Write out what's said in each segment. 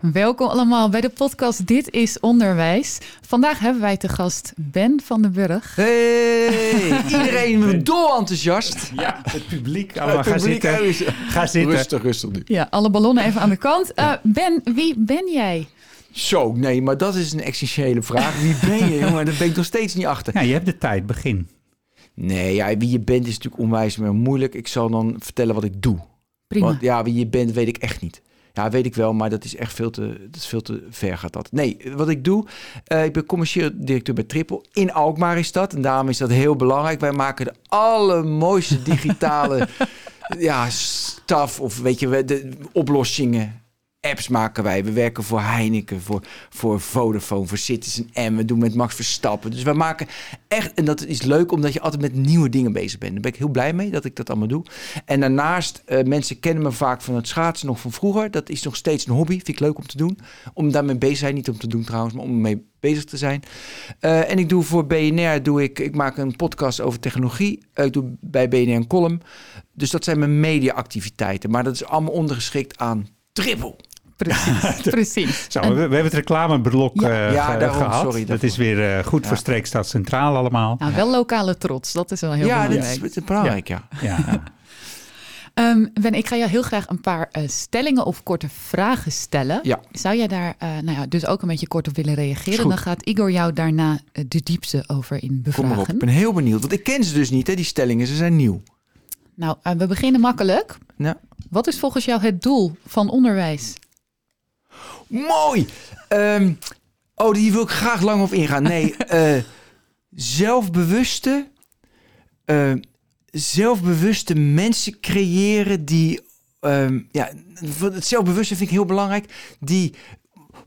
Welkom allemaal bij de podcast Dit is Onderwijs. Vandaag hebben wij te gast Ben van den Burg. Hey, iedereen dol enthousiast. Ja, het publiek. Allemaal Het ga publiek zitten. is- Ga zitten. Rustig, rustig nu. Ja, alle ballonnen even aan de kant. Eh, ben, wie ben jij? Zo, nee, maar dat is een essentiële vraag. Wie ben je, jongen? Daar ben ik nog steeds niet achter. Ja, je hebt de tijd. Begin. Nee, ja, wie je bent is natuurlijk onwijs maar moeilijk. Ik zal dan vertellen wat ik doe. Prima. Want ja, wie je bent weet ik echt niet. Ja, weet ik wel, maar dat is echt veel te, dat is veel te ver gaat dat. Nee, wat ik doe, eh, ik ben commercieel directeur bij Triple. In Alkmaar is dat. En daarom is dat heel belangrijk. Wij maken de allermooiste digitale ja, staf of weet je, de oplossingen. Apps maken wij. We werken voor Heineken, voor, voor Vodafone, voor Citizen M. We doen met Max Verstappen. Dus we maken echt... En dat is leuk, omdat je altijd met nieuwe dingen bezig bent. Daar ben ik heel blij mee dat ik dat allemaal doe. En daarnaast, eh, mensen kennen me vaak van het schaatsen nog van vroeger. Dat is nog steeds een hobby. Vind ik leuk om te doen. Om daarmee bezig te zijn. Niet om te doen trouwens, maar om ermee bezig te zijn. Eh, en ik doe voor BNR, doe ik, ik maak een podcast over technologie. Eh, ik doe bij BNR een column. Dus dat zijn mijn mediaactiviteiten. Maar dat is allemaal ondergeschikt aan Triple. Precies, precies. Zo, we, we hebben het reclameblok Ja. eh, Ja, daarom, gehad. sorry dat is weer eh, goed voor Ja. Streekstad Centraal allemaal. Nou, wel lokale trots, dat is wel heel ja, belangrijk. is, dat is belangrijk, ja. Ja, ja. Ehm, ben, ik ga jou heel graag een paar eh, stellingen of korte vragen stellen. Ja. Zou jij daar eh, nou ja, dus ook een beetje kort op willen reageren? Dan gaat Igor jou daarna de diepste over in Kom bevragen. maar op. Ik ben heel benieuwd. Want ik ken ze dus niet, hè, die stellingen. Ze zijn nieuw. Nou, we beginnen makkelijk. Nou, Wat is volgens jou het doel van onderwijs? Mooi! Ehm, oh, die wil ik graag lang op ingaan. Nee, eh, zelfbewuste, eh, zelfbewuste mensen creëren die... ehm, ja, het zelfbewuste vind ik heel belangrijk. Die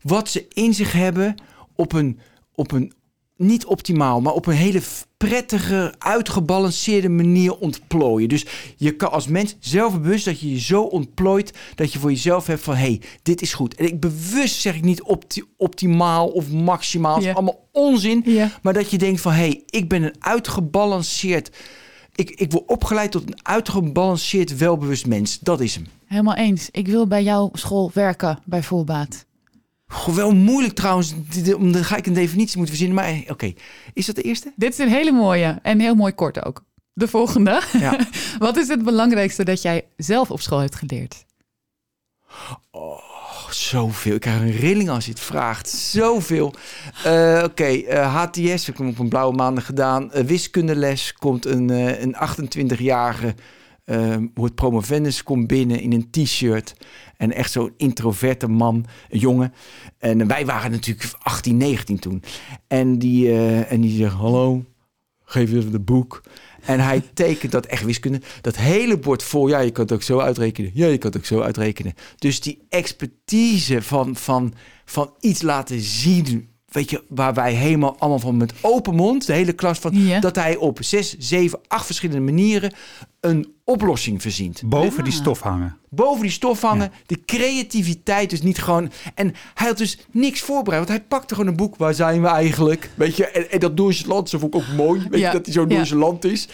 wat ze in zich hebben op een, op een niet optimaal, maar op een hele prettige, uitgebalanceerde manier ontplooien. Dus je kan als mens zelfbewust dat je je zo ontplooit dat je voor jezelf hebt van hé, hey, dit is goed. En ik bewust zeg ik niet opti- optimaal of maximaal, is allemaal onzin. Maar dat je denkt van hé, hey, ik ben een uitgebalanceerd, ik, ik word opgeleid tot een uitgebalanceerd, welbewust mens. Dat is hem. Helemaal eens. Ik wil bij jouw school werken, bij voorbaat. Goh, wel moeilijk trouwens, dan ga ik een definitie moeten verzinnen. Maar eh, oké, is dat de eerste? Dit is een hele mooie en heel mooi kort ook. De volgende. Ja. Wat is het belangrijkste dat jij zelf op school hebt geleerd? Oh, zoveel. Ik krijg een rilling als je het vraagt. Zoveel. Eh, Oké, eh, HTS heb ik op een blauwe maandag gedaan. Wiskundeles komt een, een 28-jarige, eh wordt promovendus, komt binnen in een t-shirt. En echt zo'n introverte man, een jongen. En wij waren natuurlijk 18, 19 toen. En die, eh, en die zegt, hallo, geef even de boek. En hij tekent dat echt wiskunde. Dat hele bord vol. Ja, je kan het ook zo uitrekenen. Ja, je kan het ook zo uitrekenen. Dus die expertise van, van, van iets laten zien. Weet je, waar wij helemaal allemaal van met open mond, de hele klas van, Ja. dat hij op zes, zeven, acht verschillende manieren een oplossing verzint. Boven die Ja. stof hangen. Boven die stof hangen, de creativiteit dus niet gewoon... En hij had dus niks voorbereid, want hij pakte gewoon een boek. Waar zijn we eigenlijk? Weet je, en, en dat land, zo vond ik ook mooi. Weet Ja, je, dat hij zo ja. land is.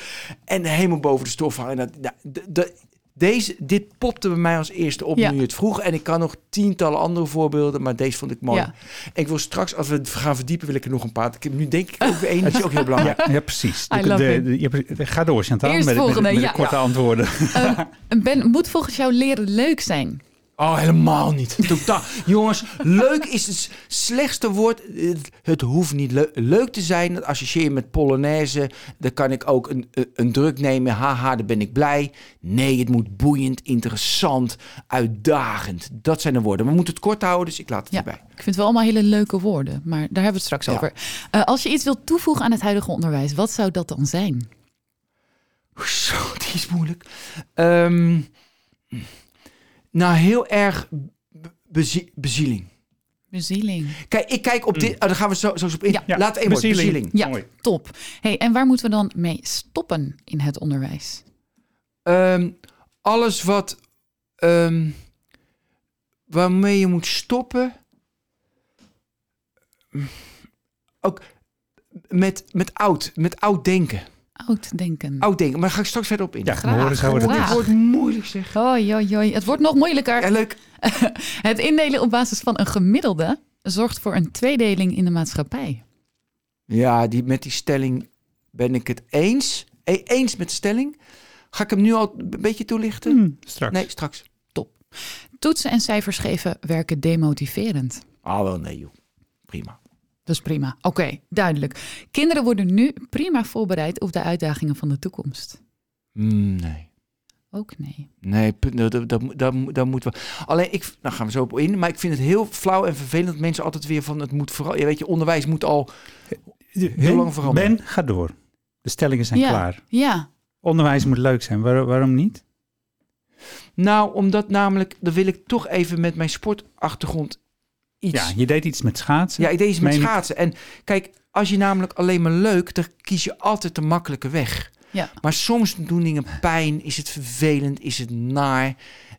En helemaal boven de stof hangen. Dat, nou, de, de- deze, dit popte bij mij als eerste op Ja. nu je het vroeg. En ik kan nog tientallen andere voorbeelden, maar deze vond ik mooi. Ja. En ik wil straks, als we het gaan verdiepen, wil ik er nog een paar. Ik heb nu denk ik ook weer één, dat is ook heel belangrijk. Ja, precies. Ga door, Chantal, Eerst met, met- volgende, met de ja. korte antwoorden. Ehm, ben, moet volgens jou leren leuk zijn? Oh, helemaal niet. Totaal. Jongens, leuk is het slechtste woord. Het, het hoeft niet leu- leuk te zijn. Dat associeer je met Polonaise. Dan kan ik ook een, een- druk nemen. Haha, dan ben ik blij. Nee, het moet boeiend, interessant, uitdagend. Dat zijn de woorden. We moeten het kort houden, dus ik laat het Ja, erbij. ik vind het wel allemaal hele leuke woorden, maar daar hebben we het straks Ja. over. Eh, als je iets wilt toevoegen aan het huidige onderwijs, wat zou dat dan zijn? Zo, die is moeilijk. Ehm, nou, heel erg be- bezie- bezieling. Bezieling. Kijk, ik kijk op dit... Oh, daar gaan we zo, zo op in. Ja. Ja, Laat één woord, bezieling. bezieling. Ja, Mooi. top. Hey, en waar moeten we dan mee stoppen in het onderwijs? Ehm, alles wat... ehm, waarmee je moet stoppen... Ook met, met oud, met oud denken. Oud denken. Oud denken, maar daar ga ik straks verder op in. Ja, Graag. we het Graag. is. Het wordt moeilijk zeg. Het wordt nog moeilijker. Ja, leuk. Het indelen op basis van een gemiddelde zorgt voor een tweedeling in de maatschappij. Ja, die, met die stelling ben ik het eens. E- eens met de stelling. Ga ik hem nu al een beetje toelichten? Hmm, straks. Nee, straks. Toetsen en cijfers geven werken demotiverend. Ah, wel nee joh. Prima. Dat is prima. Oké, duidelijk. Kinderen worden nu prima voorbereid op de uitdagingen van de toekomst. Hmm, nee. Ook nee. Nee, punt, dat, dat, dat, dat, moeten we. Alleen, ik, nou gaan we zo op in. Maar ik vind het heel flauw en vervelend dat mensen altijd weer van het moet vooral. Je weet je, onderwijs moet al. Ben, lang veranderen. Ben, ga door. De stellingen zijn Ja. klaar. Ja, Onderwijs moet leuk zijn. Waar- waarom niet? Nou, omdat namelijk, dan wil ik toch even met mijn sportachtergrond iets. Ja, je deed iets met schaatsen. Ja, ik deed iets met schaatsen. En kijk, als je namelijk alleen maar leuk, dan kies je altijd de makkelijke weg. ja. Maar soms doen dingen pijn, is het vervelend, is het naar.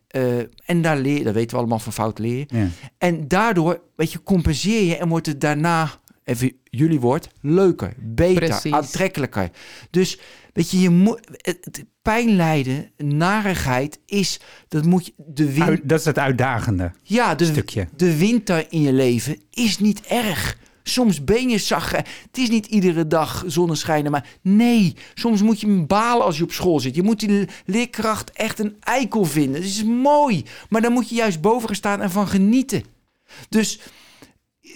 Eh, en daar leer je, dat weten we allemaal van fout leren. Ja. En daardoor, weet je, compenseer je en wordt het daarna, even jullie woord, leuker, beter, Precies. aantrekkelijker. Dus, weet je, je moet, het, het pijn lijden, narigheid is, dat moet je, de win, Uit- dat is het uitdagende ja, de, stukje. de winter in je leven is niet erg. Soms ben je zacht. Het is niet iedere dag zonneschijnen, maar nee. Soms moet je balen als je op school zit. Je moet die leerkracht echt een eikel vinden. Dat is mooi. Maar daar moet je juist boven gaan staan en van genieten. Dus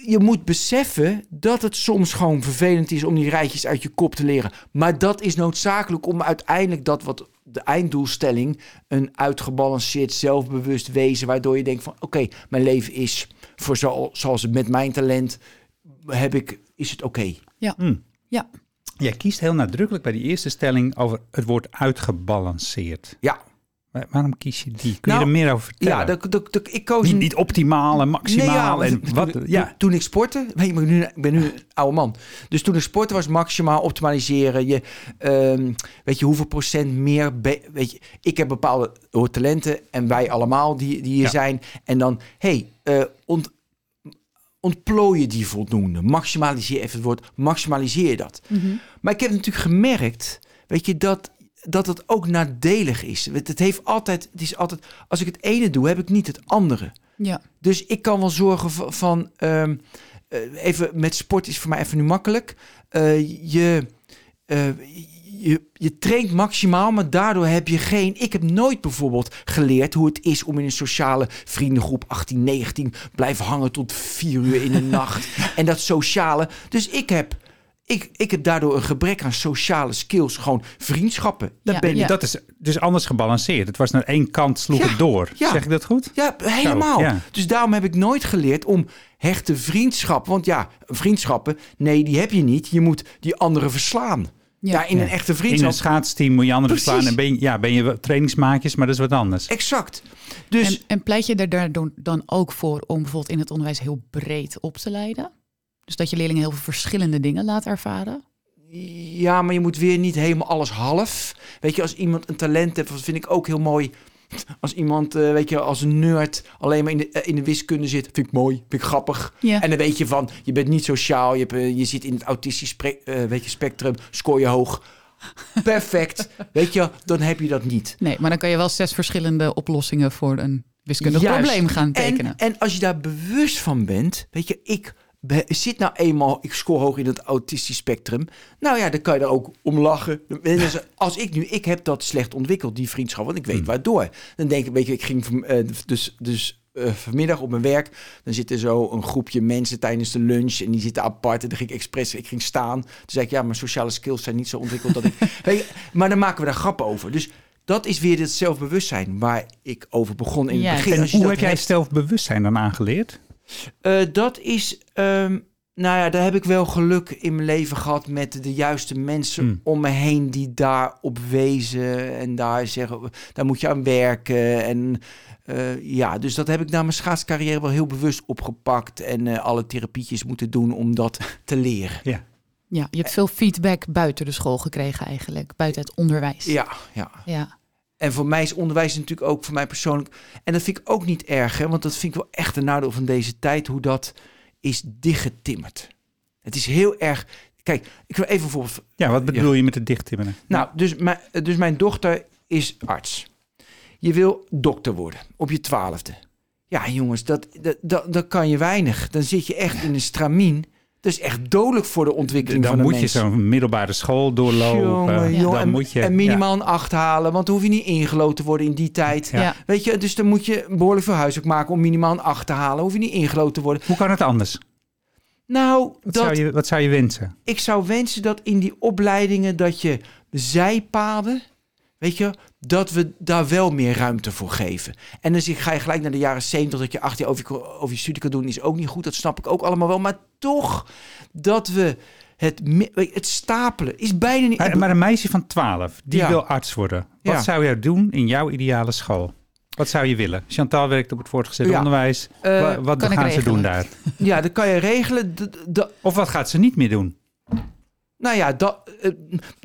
je moet beseffen dat het soms gewoon vervelend is om die rijtjes uit je kop te leren. Maar dat is noodzakelijk om uiteindelijk dat wat de einddoelstelling een uitgebalanceerd, zelfbewust wezen, waardoor je denkt van oké, mijn leven is voor zo, zoals het met mijn talent heb ik, is het oké. Hmm. Ja. Jij kiest heel nadrukkelijk bij die eerste stelling over het woord uitgebalanceerd. Ja, Waarom kies je die? Kun Nou, je er meer over vertellen? ja dat, dat, dat- ik koos niet, niet optimaal en maximaal Nee, ja, en toen- wat. Toen, Ja, toen ik sportte, je, maar nu, ik ben nu een oude man. Dus toen ik sportte was maximaal optimaliseren. Je, ehm, weet je, hoeveel procent meer, be- weet je, ik heb bepaalde talenten en wij allemaal die, die hier Ja. zijn. En dan, hey, eh, ont, ontplooien die voldoende. Maximaliseer even het woord, maximaliseer je dat. Mhm. Maar ik heb natuurlijk gemerkt, weet je, dat, dat het ook nadelig is. Het, het heeft altijd, het is altijd, als ik het ene doe, heb ik niet het andere. Ja. Dus ik kan wel zorgen v- van, ehm, eh, even met sport is voor mij even nu makkelijk. Eh, je, eh, je, je traint maximaal, maar daardoor heb je geen. Ik heb nooit bijvoorbeeld geleerd hoe het is om in een sociale vriendengroep 18, 19 blijven hangen tot vier uur in de nacht. En dat sociale. Dus ik heb. Ik, ik heb daardoor een gebrek aan sociale skills, gewoon vriendschappen. Dat Ja, ben ja. dat is dus anders gebalanceerd. Het was naar één kant, sloeg Ja, het door. ja. Zeg ik dat goed? Ja, helemaal. ja. Dus daarom heb ik nooit geleerd om hechte vriendschappen. Want ja, vriendschappen, nee, die heb je niet. Je moet die anderen verslaan. Ja, in Ja. een echte In vriendschap. een schaatsteam moet je anderen Precies. slaan. En ben je, ja, ben je wel trainingsmaatjes, maar dat is wat anders. Exact. Dus En, en pleit je er daardoor dan ook voor om bijvoorbeeld in het onderwijs heel breed op te leiden? Dus dat je leerlingen heel veel verschillende dingen laat ervaren? ja, maar je moet weer niet helemaal alles half. Weet je, als iemand een talent heeft, dat vind ik ook heel mooi. Als iemand, eh, weet je, als een nerd alleen maar in de, eh, in de wiskunde zit, vind ik mooi, vind ik grappig. Ja. En dan weet je van, je bent niet sociaal, je, hebt, eh, je zit in het autistisch weet je, spectrum, scoor je hoog. Perfect. weet je, dan heb je dat niet. Nee, maar dan kan je wel zes verschillende oplossingen voor een wiskundig Juist. probleem gaan tekenen. En, en als je daar bewust van bent, weet je, ik zit nou eenmaal, ik scoor hoog in het autistisch spectrum. Nou ja, dan kan je er ook om lachen. En dus Als ik nu, ik heb dat slecht ontwikkeld, die vriendschap, want ik weet waardoor. Dan denk ik, weet je, ik ging eh, dus, dus eh, vanmiddag op mijn werk, dan zit er zo een groepje mensen tijdens de lunch en die zitten apart. En dan ging ik expres, ik ging staan. Toen zei ik, ja, mijn sociale skills zijn niet zo ontwikkeld dat ik... weet je, maar dan maken we daar grappen over. Dus dat is weer het zelfbewustzijn waar ik over begon in het begin. En hoe heb jij hebt- zelfbewustzijn dan aangeleerd? Eh, dat is, ehm, Nou ja, daar heb ik wel geluk in mijn leven gehad met de juiste mensen Hmm. om me heen die daarop wezen en daar zeggen, daar moet je aan werken. En eh, ja, dus dat heb ik na mijn schaatscarrière wel heel bewust opgepakt en eh, alle therapietjes moeten doen om dat te leren. Ja, je hebt veel feedback buiten de school gekregen eigenlijk, buiten het onderwijs. Ja, ja. Ja. En voor mij is onderwijs natuurlijk ook voor mij persoonlijk. En dat vind ik ook niet erg, hè, want dat vind ik wel echt een nadeel van deze tijd, hoe dat is dichtgetimmerd. Het is heel erg. Kijk, ik wil even voor. Ja, wat bedoel je met het dichttimmeren? Nou, dus mijn, dus mijn dochter is arts. Je wil dokter worden op je twaalfde. Ja, jongens, dat, dat, dat, dat kan je weinig. Dan zit je echt in een stramien. Dat is echt dodelijk voor de ontwikkeling Dan van de moet je mens. zo'n middelbare school doorlopen. Jongen, Ja. jongen, Dan en, moet je, en minimaal een acht halen, want dan hoef je niet ingeloten te worden in die tijd. Ja. Ja. Weet je, dus dan moet je behoorlijk veel huiswerk maken om minimaal een acht te halen. Hoef je niet ingeloten te worden. Hoe kan het anders? Nou, Wat, dat, zou je, wat zou je wensen? ik zou wensen dat in die opleidingen dat je zijpaden, weet je, dat we daar wel meer ruimte voor geven. En dan ga je gelijk naar de jaren 70 dat je acht jaar over je, over je studie kan doen, is ook niet goed. Dat snap ik ook allemaal wel. Maar toch dat we het, het stapelen is bijna niet. Maar, maar een meisje van 12, die Ja. wil arts worden. Wat Ja. zou jij doen in jouw ideale school? Wat zou je willen? Chantal werkt op het voortgezet Ja. onderwijs. Eh, Wa- wat gaan ze regelen. doen daar? Ja, dat kan je regelen. Of wat gaat ze niet meer doen? Nou ja, dat, eh,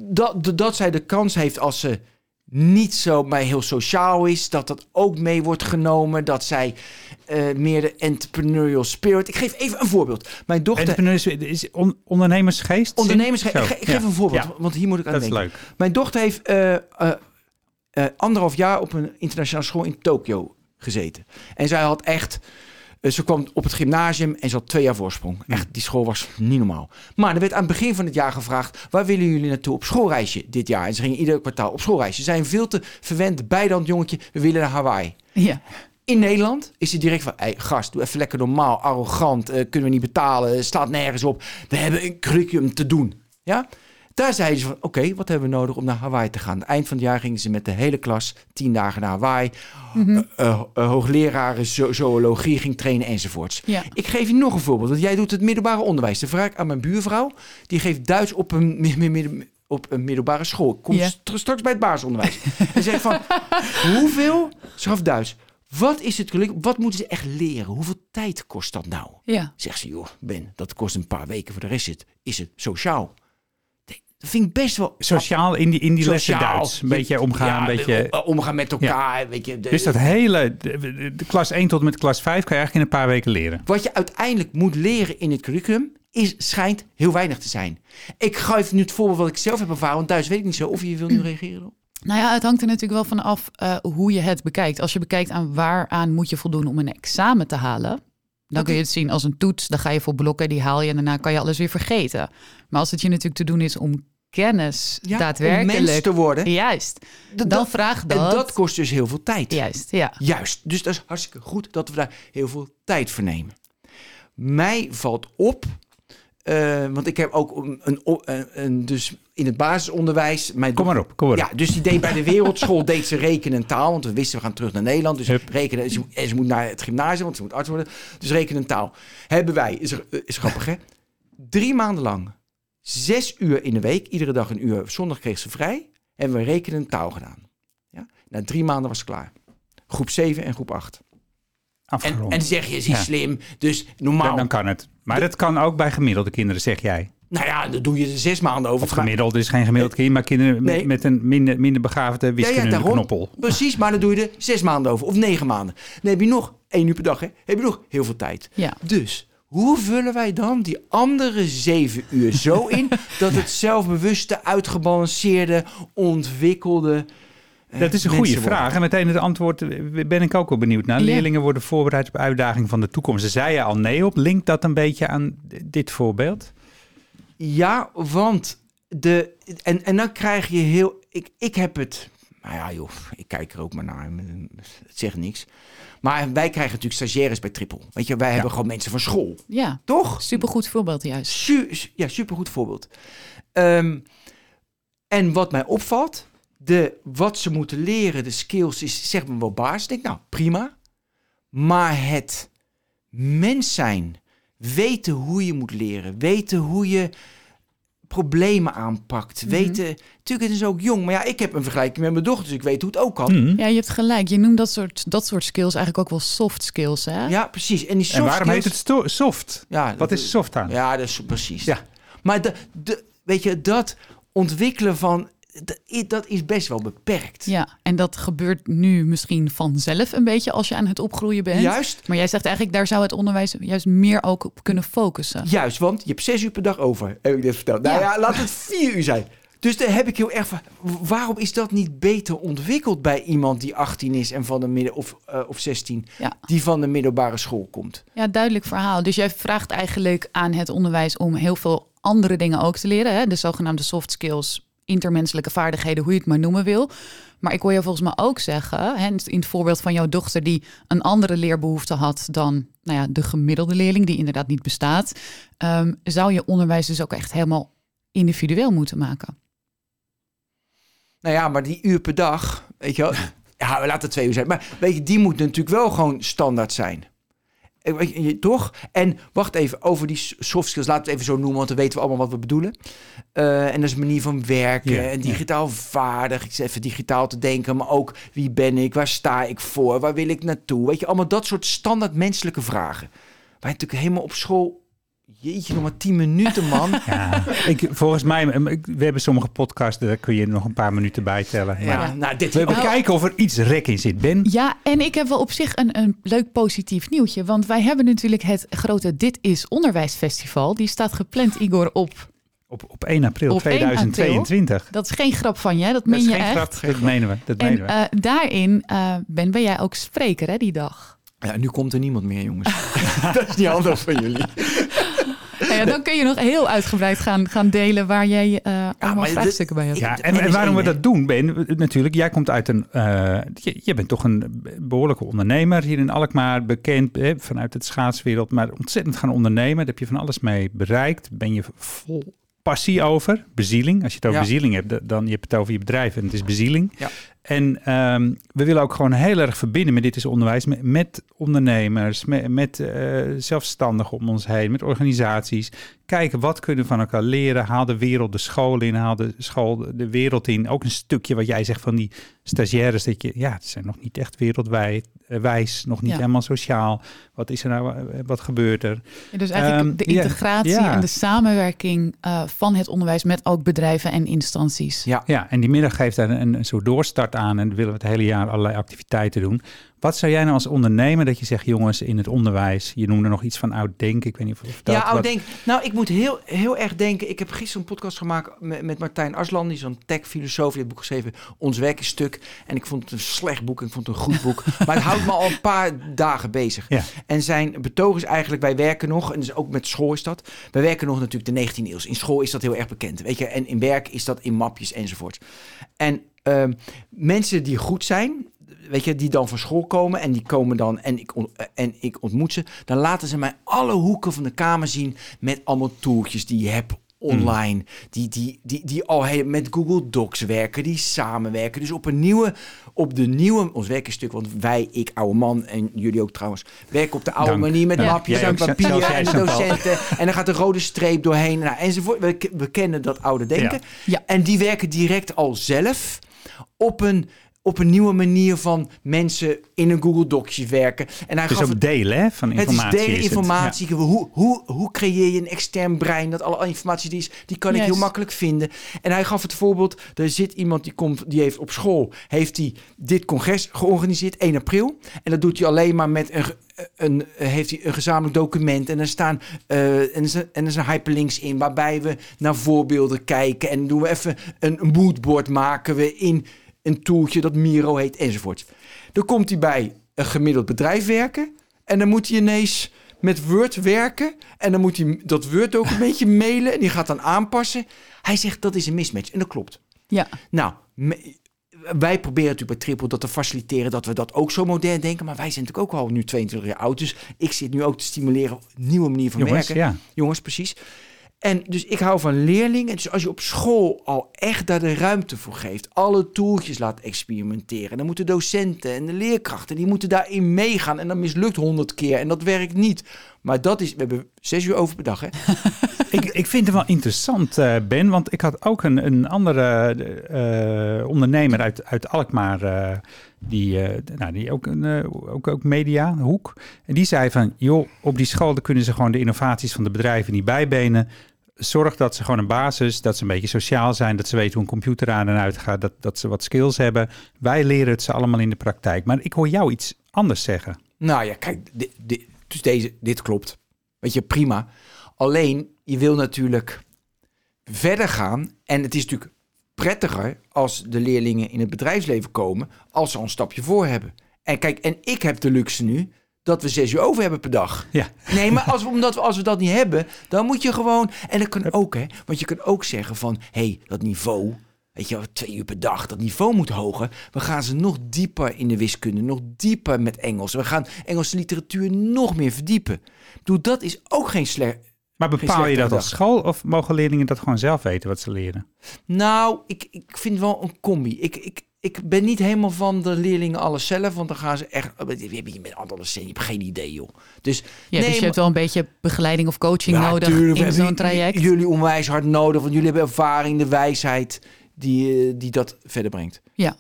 dat, dat, dat zij de kans heeft als ze niet zo maar heel sociaal is, dat dat ook mee wordt genomen, dat zij eh, meer de entrepreneurial spirit. Ik geef even een voorbeeld. Mijn dochter, is on- ondernemersgeest? ondernemers, Zo, ik, ik geef een voorbeeld, Ja, want hier moet ik aan dat is denken. leuk. Mijn dochter heeft eh, eh, anderhalf jaar op een internationale school in Tokio gezeten. En zij had echt... eh, Ze kwam op het gymnasium en ze had twee jaar voorsprong. Echt, die school was niet normaal. Maar er werd aan het begin van het jaar gevraagd... waar willen jullie naartoe op schoolreisje dit jaar? En ze gingen ieder kwartaal op schoolreisje. Ze zijn veel te verwend, bijdand jongetje. We willen naar Hawaii. Ja. In Nederland is hij direct van... Hey, gast, doe even lekker normaal, arrogant. eh, kunnen we niet betalen, slaat nergens op. We hebben een curriculum te doen. Ja? Daar zeiden ze van, oké, wat hebben we nodig om naar Hawaii te gaan? Eind van het jaar gingen ze met de hele klas tien dagen naar Hawaii. Eh, eh, hoogleraren zo zoologie ging trainen enzovoorts. Ja. Ik geef je nog een voorbeeld, want jij doet het middelbare onderwijs. Dan vraag ik aan mijn buurvrouw, die geeft Duits op een, op een middelbare school. Ik kom straks bij het basisonderwijs. en zegt van, hoeveel, schaf Duits, wat is het wat moeten ze echt leren? Hoeveel tijd kost dat nou? Ja. Zegt ze, joh, Ben, dat kost een paar weken. Voor de rest is het, is het sociaal. Dat vind ik best wel... Sociaal in die, in die lessen. Duits. Een beetje omgaan, Ja, een beetje... o- omgaan met elkaar. Weet je, de- Dus dat hele, de, klas 1 tot en met klas 5 kan je eigenlijk in een paar weken leren. Wat je uiteindelijk moet leren in het curriculum, is, schijnt heel weinig te zijn. Ik geef nu het voorbeeld wat ik zelf heb ervaren, want thuis weet ik niet zo. Of je wil nu reageren? op? Nou ja, het hangt er natuurlijk wel van af eh, hoe je het bekijkt. Als je bekijkt aan waaraan moet je voldoen om een examen te halen, dan kun je het zien als een toets. Dan ga je voor blokken, die haal je en daarna kan je alles weer vergeten. Maar als het je natuurlijk te doen is om kennis Ja, Om daadwerkelijk... mens te worden. Juist, Dat- dan dat- vraagt En dat... dat kost dus heel veel tijd. Juist, ja. Juist. Dus dat is hartstikke goed dat we daar heel veel tijd voor nemen. Mij valt op, eh, want ik heb ook een, een, een, een- dus in het basisonderwijs. Mijn Kom maar op, kom maar op. Ja, dus die deed bij de wereldschool deed ze rekenen en taal, want we wisten we gaan terug naar Nederland. Dus Hup. rekenen, ze, en ze moet naar het gymnasium, want ze moet arts worden. Dus rekenen en taal. Hebben wij, is, er- is grappig hè, drie maanden lang, zes uur in de week, iedere dag een uur. Zondag kreeg ze vrij, hebben we rekenen en taal gedaan. Ja? Na drie maanden was ze klaar. Groep 7 en groep 8. En, Afgerond. en dan zeg je, ze is Ja. slim, dus normaal. Ja, dan kan het. Maar dat kan ook bij gemiddelde kinderen, zeg jij. Nou ja, dan doe je er zes maanden over. Of gemiddeld is geen gemiddeld kind, maar kinderen met- Nee. met een minder, minder begaafde wiskundige knoppel. Precies, maar dan doe je er zes maanden over. Of negen maanden. Dan heb je nog één uur per dag. Hè? Heb je nog heel veel tijd. Ja. Dus hoe vullen wij dan die andere zeven uur zo in... dat het zelfbewuste, uitgebalanceerde, ontwikkelde... eh, Dat is een goede worden? vraag. En meteen het antwoord eh, ben ik ook wel benieuwd naar. Ja. Leerlingen worden voorbereid op uitdaging van de toekomst. Daar zei je al nee op. Linkt dat een beetje aan dit voorbeeld? Ja, want de... En, en dan krijg je heel... Ik, ik heb het... Nou ja, joh, ik kijk er ook maar naar. Het zegt niks. Maar wij krijgen natuurlijk stagiaires bij Triple. Weet je, wij hebben gewoon mensen van school. Ja, Toch? supergoed voorbeeld juist. Su ja, supergoed voorbeeld. Ehm, en wat mij opvalt, de, wat ze moeten leren, de skills, is zeg maar wel basis. Ik denk, nou, prima. Maar het mens zijn, weten hoe je moet leren. Weten hoe je problemen aanpakt. Mhm. Weten, natuurlijk het is ook jong, maar ja, ik heb een vergelijking met mijn dochter, dus ik weet hoe het ook kan. Mhm. Ja, je hebt gelijk. Je noemt dat soort, dat soort skills eigenlijk ook wel soft skills, hè? Ja, precies. En die soft En waarom skills, heet het soft? Ja, Wat dat- is soft aan? Ja, dat is precies. Ja. Maar de, de, weet je, dat ontwikkelen van, dat is best wel beperkt. Ja, en dat gebeurt nu misschien vanzelf een beetje als je aan het opgroeien bent. Juist, Maar jij zegt eigenlijk, daar zou het onderwijs juist meer ook op kunnen focussen. juist, want je hebt zes uur per dag over, heb ik dit verteld. Nou Ja. ja, laat het vier uur zijn. Dus daar heb ik heel erg van, waarom is dat niet beter ontwikkeld bij iemand die 18 is en van de midden, of, eh, of 16, Ja. die van de middelbare school komt? Ja, duidelijk verhaal. Dus jij vraagt eigenlijk aan het onderwijs om heel veel andere dingen ook te leren. Hè? De zogenaamde soft skills, intermenselijke vaardigheden, hoe je het maar noemen wil. Maar ik hoor je volgens mij ook zeggen, hè, in het voorbeeld van jouw dochter die een andere leerbehoefte had dan nou ja, de gemiddelde leerling, die inderdaad niet bestaat, ehm, zou je onderwijs dus ook echt helemaal individueel moeten maken. Nou ja, maar die uur per dag, weet je wel. Ja, we laten het twee uur zijn. Maar weet je, die moet natuurlijk wel gewoon standaard zijn. Eh, toch? En wacht even, over die soft skills, laten we het even zo noemen, want dan weten we allemaal wat we bedoelen. Eh, en dat is een manier van werken en digitaal vaardig. Ik even digitaal te denken, maar ook wie ben ik, waar sta ik voor, waar wil ik naartoe? Weet je, allemaal dat soort standaard menselijke vragen. Waar je natuurlijk helemaal op school, jeetje, nog maar tien minuten, man. Ja, ik, volgens mij, we hebben sommige podcasts, daar kun je nog een paar minuten bij tellen. Ja, nou, dit we Nou, kijken of er iets rek in zit. Ben, Ja, en ik heb wel op zich een, een leuk positief nieuwtje. Want wij hebben natuurlijk het grote Dit is Onderwijsfestival. Die staat gepland, Igor, op. op, op 1 april Op 1 april. 2022. Dat is geen grap van je, dat Dat meen is je geen echt. grap, dat menen we. Dat En menen we. eh, daarin eh, ben, ben jij ook spreker, hè, die dag. Ja, nu komt er niemand meer, jongens. dat is niet handig van jullie. Nou ja, dan kun je nog heel uitgebreid gaan, gaan delen waar jij eh allemaal vraagstukken bij hebt. Ja, en waarom we dat doen, Ben, natuurlijk, jij komt uit een, eh, je, je bent toch een behoorlijke ondernemer hier in Alkmaar, bekend hè, vanuit het schaatswereld, maar ontzettend gaan ondernemen. Daar heb je van alles mee bereikt. Ben je vol passie over, bezieling. Als je het over Ja. bezieling hebt, dan je hebt het over je bedrijf en het is bezieling. Ja. En ehm, we willen ook gewoon heel erg verbinden met dit is onderwijs, met, ondernemers, met, met eh, zelfstandigen om ons heen, met organisaties. Kijken wat kunnen we van elkaar leren. Haal de wereld de school in, haal de school de wereld in. Ook een stukje wat jij zegt van die stagiaires, dat je, ja, het zijn nog niet echt wereldwijd, eh, wijs, nog niet Ja. helemaal sociaal. Wat is er nou, eh, wat gebeurt er? Ja, Dus eigenlijk Ehm, de integratie ja. en de samenwerking eh, van het onderwijs met ook bedrijven en instanties. Ja. Ja, en die middag geeft daar een, een soort doorstart aan en willen we het hele jaar allerlei activiteiten doen. Wat zou jij nou als ondernemer dat je zegt, jongens, in het onderwijs, je noemde nog iets van oud denken, ik weet niet of, dat... ja, wat- denk, nou, ik moet heel, heel erg denken. Ik heb gisteren een podcast gemaakt met, met Martijn Arslan, die is zo'n tech-filosoof. Die heeft boek geschreven, Ons Werk is Stuk. En ik vond het een slecht boek, ik vond het een goed boek. maar het houdt me al een paar dagen bezig. Ja. En zijn betoog is eigenlijk, wij werken nog, en dus ook met school is dat. Wij werken nog natuurlijk de 19e eeuw. In school is dat heel erg bekend, weet je. En in werk is dat in mapjes enzovoort. En ehm, mensen die goed zijn, weet je, die dan van school komen en die komen dan en ik, on- en ik ontmoet ze, dan laten ze mij alle hoeken van de kamer zien met allemaal tooltjes die je hebt online, die, die, die, die al heel, met Google Docs werken, die samenwerken. Dus op een nieuwe, op de nieuwe, ons werkenstuk, want wij, ik, oude man en jullie ook trouwens, werken op de oude Dank. manier met Ja. mapjes en ook, zelfs papier jij, en docenten. En dan gaat de rode streep doorheen, nou, enzovoort. We, we kennen dat oude denken. En die werken direct al zelf op een, op een nieuwe manier van mensen in een Google Docje werken. En hij Het is gaf ook delen hè, van het informatie. is delen het. informatie. Hoe, hoe, hoe creëer je een extern brein dat alle informatie die is, die kan ik heel makkelijk vinden. En hij gaf het voorbeeld, er zit iemand die komt, die heeft op school, heeft hij dit congres georganiseerd, 1 april. En dat doet hij alleen maar met een, een, heeft hij een gezamenlijk document. En er staan eh, en er zijn- en er zijn hyperlinks in, waarbij we naar voorbeelden kijken. En doen we even een moodboard maken we in een toeltje dat Miro heet, enzovoort. Dan komt hij bij een gemiddeld bedrijf werken. En dan moet hij ineens met Word werken. En dan moet hij dat Word-documentje mailen. En die gaat dan aanpassen. Hij zegt dat is een mismatch. En dat klopt. Ja. Nou, wij proberen natuurlijk bij Triple dat te faciliteren. Dat we dat ook zo modern denken. Maar wij zijn natuurlijk ook al nu 22 jaar oud. Dus ik zit nu ook te stimuleren. Nieuwe manier van Jongens, werken. ja. Jongens, precies. En dus ik hou van leerlingen. Dus als je op school al echt daar de ruimte voor geeft, alle toeltjes laat experimenteren, dan moeten docenten en de leerkrachten die moeten daarin meegaan. En dat mislukt honderd keer en dat werkt niet. Maar dat is, we hebben zes uur over per dag, hè? ik, ik vind het wel interessant, eh, Ben, want ik had ook een, een andere eh, ondernemer uit, uit Alkmaar, eh, die, nou, die ook een ook, ook media, hoek. En die zei van, joh, op die school kunnen ze gewoon de innovaties van de bedrijven niet bijbenen. Zorg dat ze gewoon een basis, dat ze een beetje sociaal zijn, dat ze weten hoe een computer aan en uit gaat, dat, dat ze wat skills hebben. Wij leren het ze allemaal in de praktijk. Maar ik hoor jou iets anders zeggen. Nou ja, kijk, dit, dus deze, dit klopt. Weet je, prima. Alleen, je wil natuurlijk verder gaan. En het is natuurlijk prettiger als de leerlingen in het bedrijfsleven komen, als ze al een stapje voor hebben. En kijk, en ik heb de luxe nu dat we zes uur over hebben per dag. Ja. Nee, maar als we, omdat we, als we dat niet hebben, dan moet je gewoon... En dat kan ook, hè. Want je kan ook zeggen van, hé, hey, dat niveau... Weet je, twee uur per dag, dat niveau moet hoger. We gaan ze nog dieper in de wiskunde, nog dieper met Engels. We gaan Engelse literatuur nog meer verdiepen. Ik bedoel, dat is ook geen slecht... Maar bepaal je dat als school of mogen leerlingen dat gewoon zelf weten wat ze leren? Nou, ik, ik vind wel een combi. Ik, ik, ik ben niet helemaal van de leerlingen alles zelf, want dan gaan ze echt... Je hebt je met adolescenten, je hebt geen idee, joh. Dus, Ja, nee, dus je maar- hebt wel een beetje begeleiding of coaching Ja, nodig tuurlijk, in zo'n traject. Jullie onwijs hard nodig, want jullie hebben ervaring, de wijsheid die, eh, die dat verder brengt. Ja.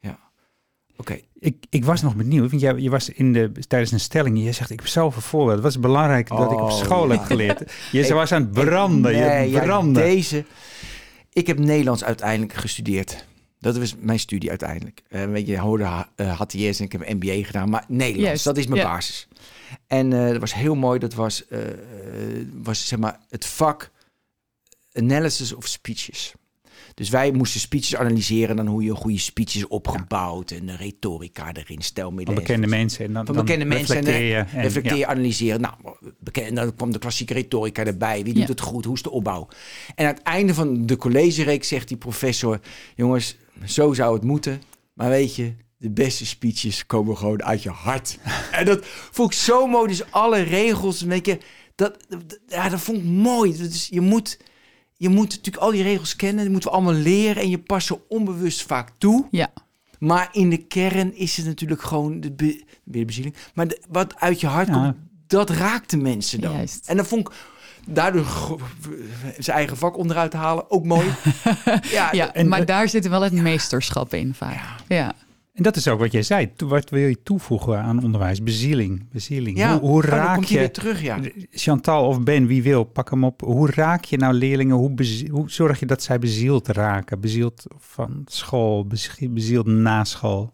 Ja. Oké. Ik, ik was nog benieuwd, want jij, je was in de, tijdens een stelling, je zegt ik heb zoveel voorbeelden. Wat is belangrijk dat ik op Oh. school heb geleerd? Je Ik- was aan het branden, Nee, je ja, brandde. deze. Ik heb Nederlands uiteindelijk gestudeerd. Dat was mijn studie uiteindelijk. Eh weet je, hoorde uh, HTS en ik heb een MBA gedaan. Maar Nederlands, Juist, dat is mijn ja. basis. En eh, dat was heel mooi. Dat was, eh, was zeg maar het vak Analysis of Speeches. Dus wij moesten speeches analyseren. Dan hoe je een goede speech is opgebouwd. En de retorica erin, Van stelmiddelen. bekende mensen. En dan, Van dan bekende mensen en, reflecteer je. eh, en- reflecteer, ja. analyseren. Nou, bekend, en dan kwam de klassieke retorica erbij. Wie doet het goed? Hoe is de opbouw? En aan het einde van de collegereeks zegt die professor... jongens, zo zou het moeten. Maar weet je, de beste speeches komen gewoon uit je hart. en dat vond ik zo mooi. Dus alle regels, een beetje... Dat, dat- ja, dat vond ik mooi. Dus je moet... Je moet natuurlijk al die regels kennen, die moeten we allemaal leren en je past ze onbewust vaak toe. Ja. Maar in de kern is het natuurlijk gewoon de, be, de bezieling. Maar de- wat uit je hart Ja. komt, dat raakt de mensen dan. Juist. En dan vond ik daardoor zijn eigen vak onderuit halen ook mooi. ja, Ja, en- maar daar zit wel het meesterschap in vaak. Ja. En dat is ook wat jij zei. Wat wil je toevoegen aan onderwijs? Bezieling. bezieling. ja. Hoe, hoe Oh, raak je... weer terug, ja. Chantal of Ben, wie wil, pak hem op. Hoe raak je nou leerlingen? Hoe, hoe zorg je dat zij bezield raken? Bezield van school, bezi- bezield na school.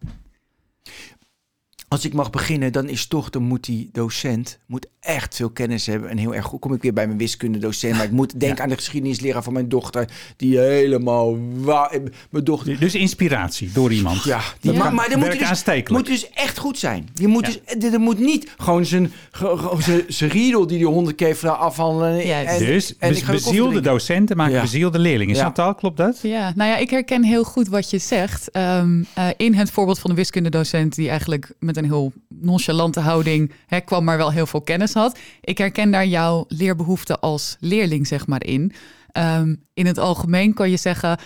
Als ik mag beginnen, dan is toch, dan moet die docent moet echt veel kennis hebben. En heel erg goed. Kom ik weer bij mijn wiskundedocent. Maar ik moet denken aan de geschiedenisleraar van mijn dochter. Die helemaal... Wa mijn dochter... Dus inspiratie door iemand. Ja, die, Ja. maar, maar dan moet dus, moet dus echt goed zijn. Je moet Ja. dus, dit- er moet niet gewoon zijn, ge- zijn, zijn riedel die die honderd keer afhandelen. En, dus en bez- ik ga koffie bezielde docenten maken Ja. bezielde leerlingen. Ja. Chantal, klopt dat? Ja, nou ja, ik herken heel goed wat je zegt. Ehm, eh, in het voorbeeld van de wiskundedocent die eigenlijk met een heel nonchalante houding hè, kwam, maar wel heel veel kennis had. Ik herken daar jouw leerbehoefte als leerling, zeg maar, in. Ehm, in het algemeen kan je zeggen,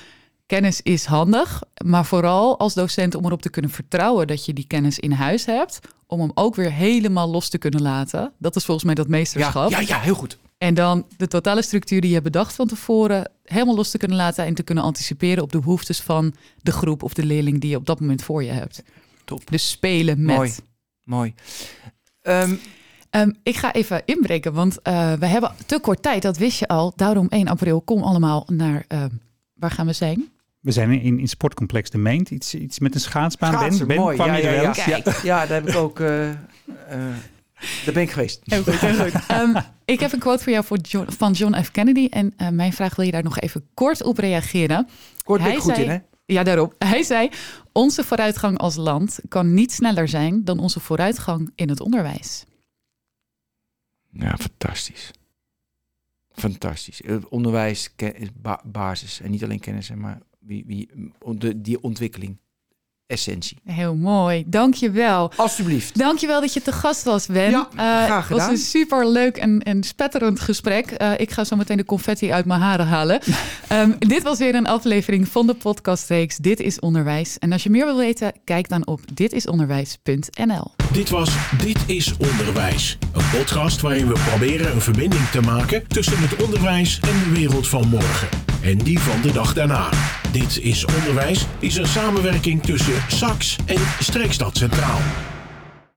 kennis is handig, maar vooral als docent om erop te kunnen vertrouwen dat je die kennis in huis hebt, om hem ook weer helemaal los te kunnen laten. Dat is volgens mij dat ja, meesterschap. ja, ja, heel goed. En dan de totale structuur die je bedacht van tevoren helemaal los te kunnen laten en te kunnen anticiperen op de behoeftes van de groep of de leerling die je op dat moment voor je hebt. Top. Dus spelen met. Mooi. Mooi. Ehm, Ehm, ik ga even inbreken, want eh, we hebben te kort tijd, dat wist je al. Daarom 1 april, kom allemaal naar, ehm, waar gaan we zijn? We zijn in, in sportcomplex De Meent. Iets, iets met een schaatsbaan. Schaatsen, ben, ben, mooi. kwam Ja, je er ja, wel ja. eens? Kijk. ja, daar heb ik ook... eh, eh, daar ben ik geweest. Heel goed, heel goed. Ehm, ik heb een quote voor jou voor John, van John F. Kennedy. En eh, mijn vraag wil je daar nog even kort op reageren. Kort ben ik goed zei- in, hè? Ja, daarop. Hij zei: Onze vooruitgang als land kan niet sneller zijn dan onze vooruitgang in het onderwijs. Ja, fantastisch. Fantastisch. Eh, Onderwijs is ba- basis. En niet alleen kennis, maar wie, wie, die ontwikkeling. Essentie. Heel mooi. Dank je wel. Alsjeblieft. Dankjewel dat je te gast was, Ben. Ja, graag Het was een super leuk en, en spetterend gesprek. Eh, ik ga zo meteen de confetti uit mijn haren halen. Ehm, dit was weer een aflevering van de podcastreeks Dit is Onderwijs. En als je meer wil weten, kijk dan op ditisonderwijs.nl. Dit was Dit is Onderwijs. Een podcast waarin we proberen een verbinding te maken tussen het onderwijs en de wereld van morgen. En die van de dag daarna. Dit is Onderwijs is een samenwerking tussen SAX en Streekstad Centraal.